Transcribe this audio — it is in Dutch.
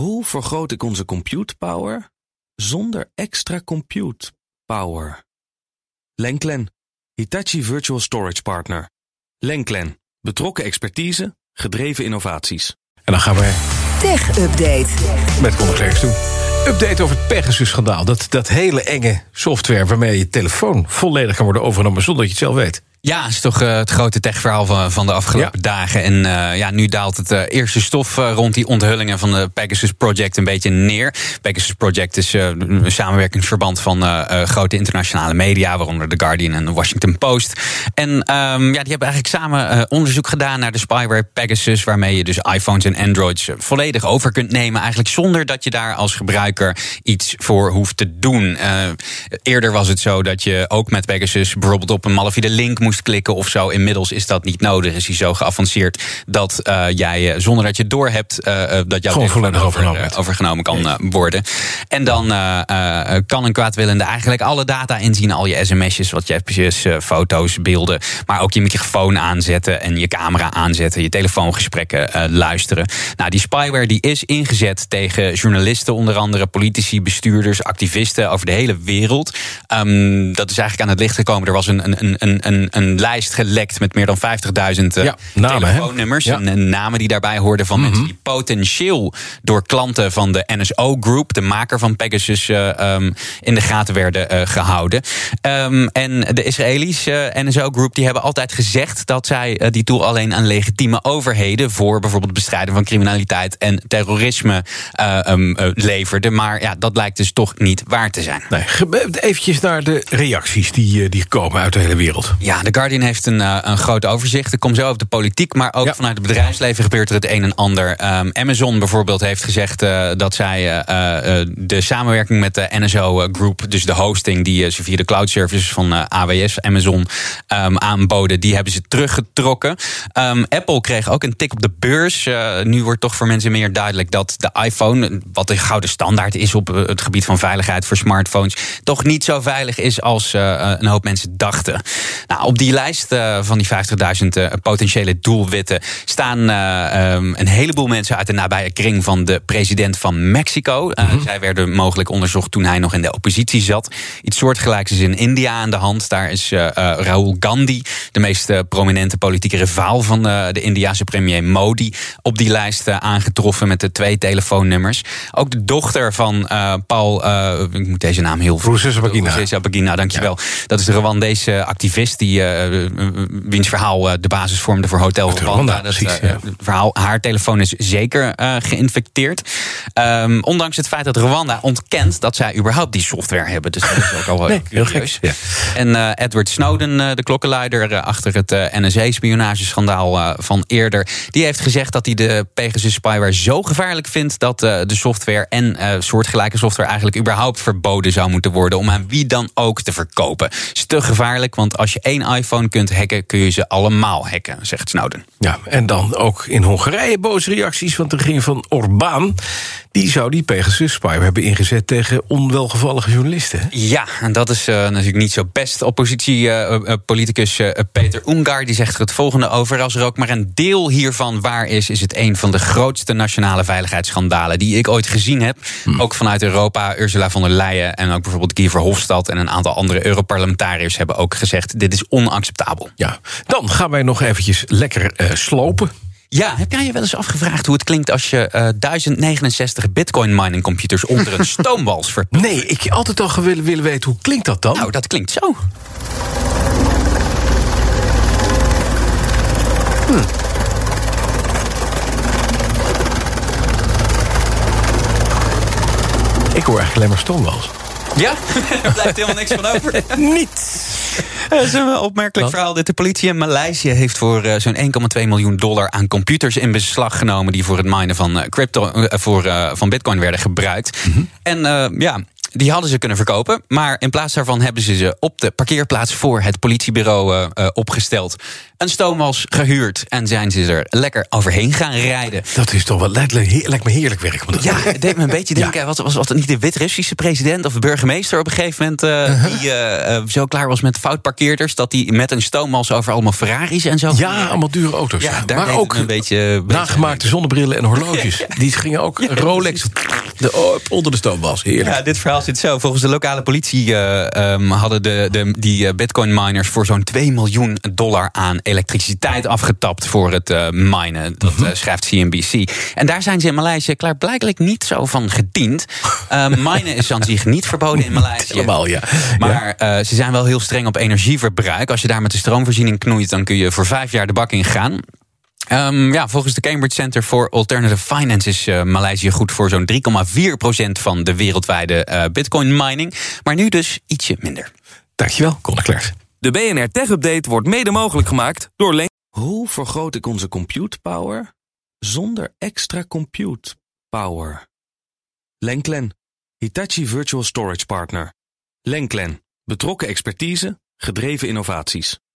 Hoe vergroot ik onze compute power zonder extra compute power? Lenklen, Hitachi Virtual Storage Partner. Lenklen, betrokken expertise, gedreven innovaties. En dan gaan we Tech Update. met Conor Klerks doen. Update over het Pegasus-schandaal. Dat, dat hele enge software waarmee je telefoon volledig kan worden overgenomen zonder dat je het zelf weet. Ja, is toch uh, het grote techverhaal van, van de afgelopen ja. dagen. En uh, ja, nu daalt het uh, eerste stof rond die onthullingen van de Pegasus Project een beetje neer. Pegasus Project is een samenwerkingsverband van grote internationale media, waaronder The Guardian en The Washington Post. En um, ja, die hebben eigenlijk samen onderzoek gedaan naar de spyware Pegasus, waarmee je dus iPhones en Androids volledig over kunt nemen, eigenlijk zonder dat je daar als gebruiker iets voor hoeft te doen. eerder was het zo dat je ook met Pegasus bijvoorbeeld op een malafide link moest moest klikken of zo. Inmiddels is dat niet nodig. Is hij zo geavanceerd dat uh, jij uh, zonder dat je het door hebt, uh, dat jouw volledig over, overgenomen kan worden. En dan kan een kwaadwillende eigenlijk alle data inzien, al je sms'jes, wat je appjes, foto's, beelden, maar ook je microfoon aanzetten en je camera aanzetten, je telefoongesprekken luisteren. Nou, die spyware die is ingezet tegen journalisten, onder andere politici, bestuurders, activisten over de hele wereld. Um, dat is eigenlijk aan het licht gekomen. Er was een, een, een, een, een lijst gelekt met meer dan 50.000 ja, telefoonnummers. Ja. En, en, namen die daarbij hoorden van mm -hmm. mensen die potentieel door klanten van de NSO Group, de maker van Pegasus, uh, um, in de gaten werden uh, gehouden. Um, en de Israëlische NSO Group die hebben altijd gezegd dat zij die tool alleen aan legitieme overheden voor bijvoorbeeld bestrijden van criminaliteit en terrorisme um, leverde. Maar ja, dat lijkt dus toch niet waar te zijn. Nee, eventjes naar de reacties die, die komen uit de hele wereld. Ja, The Guardian heeft een, uh, een groot overzicht. Ik kom zo over de politiek, maar ook ja. vanuit het bedrijfsleven gebeurt er het een en ander. Um, Amazon bijvoorbeeld heeft gezegd uh, dat zij uh, de samenwerking met de NSO Group, dus de hosting die ze via de cloud services van AWS, Amazon um, aanboden, die hebben ze teruggetrokken. Um, Apple kreeg ook een tik op de beurs. nu wordt toch voor mensen meer duidelijk dat de iPhone, wat de gouden standaard is op het gebied van veiligheid voor smartphones, toch niet zo veilig is als een hoop mensen dachten. Nou, op die lijst uh, van die 50.000 uh, potentiële doelwitten staan uh, um, een heleboel mensen uit de nabije kring van de president van Mexico. Mm -hmm. Zij werden mogelijk onderzocht toen hij nog in de oppositie zat. Iets soortgelijks is in India aan de hand. Daar is Rahul Gandhi, de meest prominente politieke rivaal van de Indiase premier Modi, op die lijst aangetroffen met de twee telefoonnummers. Ook de dochter van Paul, ik moet deze naam heel veel. Bagina. Bagina, dankjewel. Ja. Dat is de Rwandese activist die wiens verhaal de basis vormde voor Hotel Rwanda. Dat ja. verhaal, haar telefoon is zeker geïnfecteerd. Um, ondanks het feit dat Rwanda ontkent dat zij überhaupt die software hebben. Dus dat is ook al nee, heel gek. Ja. En Edward Snowden, de klokkenluider achter het NSA-spionageschandaal van eerder, die heeft gezegd dat hij de Pegasus spyware zo gevaarlijk vindt dat de software en soortgelijke software eigenlijk überhaupt verboden zou moeten worden om aan wie dan ook te verkopen. is te gevaarlijk, want als je één kunt hacken, kun je ze allemaal hacken, zegt Snowden. Ja, en dan ook in Hongarije boze reacties, want er ging van Orbán. Die zou die Pegasus spyware hebben ingezet tegen onwelgevallige journalisten. Ja, en dat is uh, natuurlijk niet zo best. Oppositiepoliticus uh, uh, Peter Ungar die zegt er het volgende over. Als er ook maar een deel hiervan waar is, is het een van de grootste nationale veiligheidsschandalen die ik ooit gezien heb. Hmm. Ook vanuit Europa, Ursula von der Leyen en ook bijvoorbeeld Guy Verhofstadt en een aantal andere Europarlementariërs hebben ook gezegd: dit is onacceptabel. Ja, dan gaan wij nog eventjes lekker slopen. Ja, heb jij je wel eens afgevraagd hoe het klinkt als je uh, 1069 bitcoin mining computers onder een stoomwals verpakt? Nee, ik heb altijd al willen, willen weten hoe klinkt dat dan? Nou, dat klinkt zo. Hmm. Ik hoor eigenlijk alleen maar stoomwals. Ja, er blijft helemaal niks van over. Niet. Dat is een opmerkelijk Wat? verhaal. De politie in Maleisië heeft voor uh, zo'n 1,2 miljoen dollar aan computers in beslag genomen. die voor het minen van, uh, crypto, uh, voor, van Bitcoin werden gebruikt. Mm -hmm. En ja. Die hadden ze kunnen verkopen. Maar in plaats daarvan hebben ze ze op de parkeerplaats voor het politiebureau uh, opgesteld. Een stoomwas gehuurd en zijn ze er lekker overheen gaan rijden. Dat is toch wel lijkt, lijkt me heerlijk werk. Ja, het deed me een beetje denken. Ja. Was, was, niet de Wit-Russische president of de burgemeester op een gegeven moment. Uh, uh -huh. die zo klaar was met foutparkeerders. dat hij met een stoomwas over allemaal Ferraris en zo. Ja, allemaal dure auto's. Ja, daar maar ook een beetje. Nagemaakte zonnebrillen en horloges. Die gingen ook Rolex de, onder de stoomwas. Heerlijk. Ja, dit verhaal zit zo. Volgens de lokale politie uh, um, hadden de, de, die bitcoin miners voor zo'n 2 miljoen dollar aan elektriciteit afgetapt voor het uh, minen. Dat uh, schrijft CNBC. En daar zijn ze in Maleisië klaarblijkelijk niet zo van gediend. minen is aan zich niet verboden in Maleisië. Helemaal, ja. Maar ze zijn wel heel streng op energieverbruik. Als je daar met de stroomvoorziening knoeit, dan kun je voor vijf jaar de bak in gaan. Um, ja, volgens de Cambridge Center for Alternative Finance is uh, Maleisië goed voor zo'n 3,4% van de wereldwijde uh, bitcoin mining. Maar nu dus ietsje minder. Dankjewel, Conor Klerks. De BNR Tech Update wordt mede mogelijk gemaakt door Len Hoe vergroot ik onze compute power zonder extra compute power? Lenklen, Hitachi Virtual Storage Partner. Lenklen, betrokken expertise, gedreven innovaties.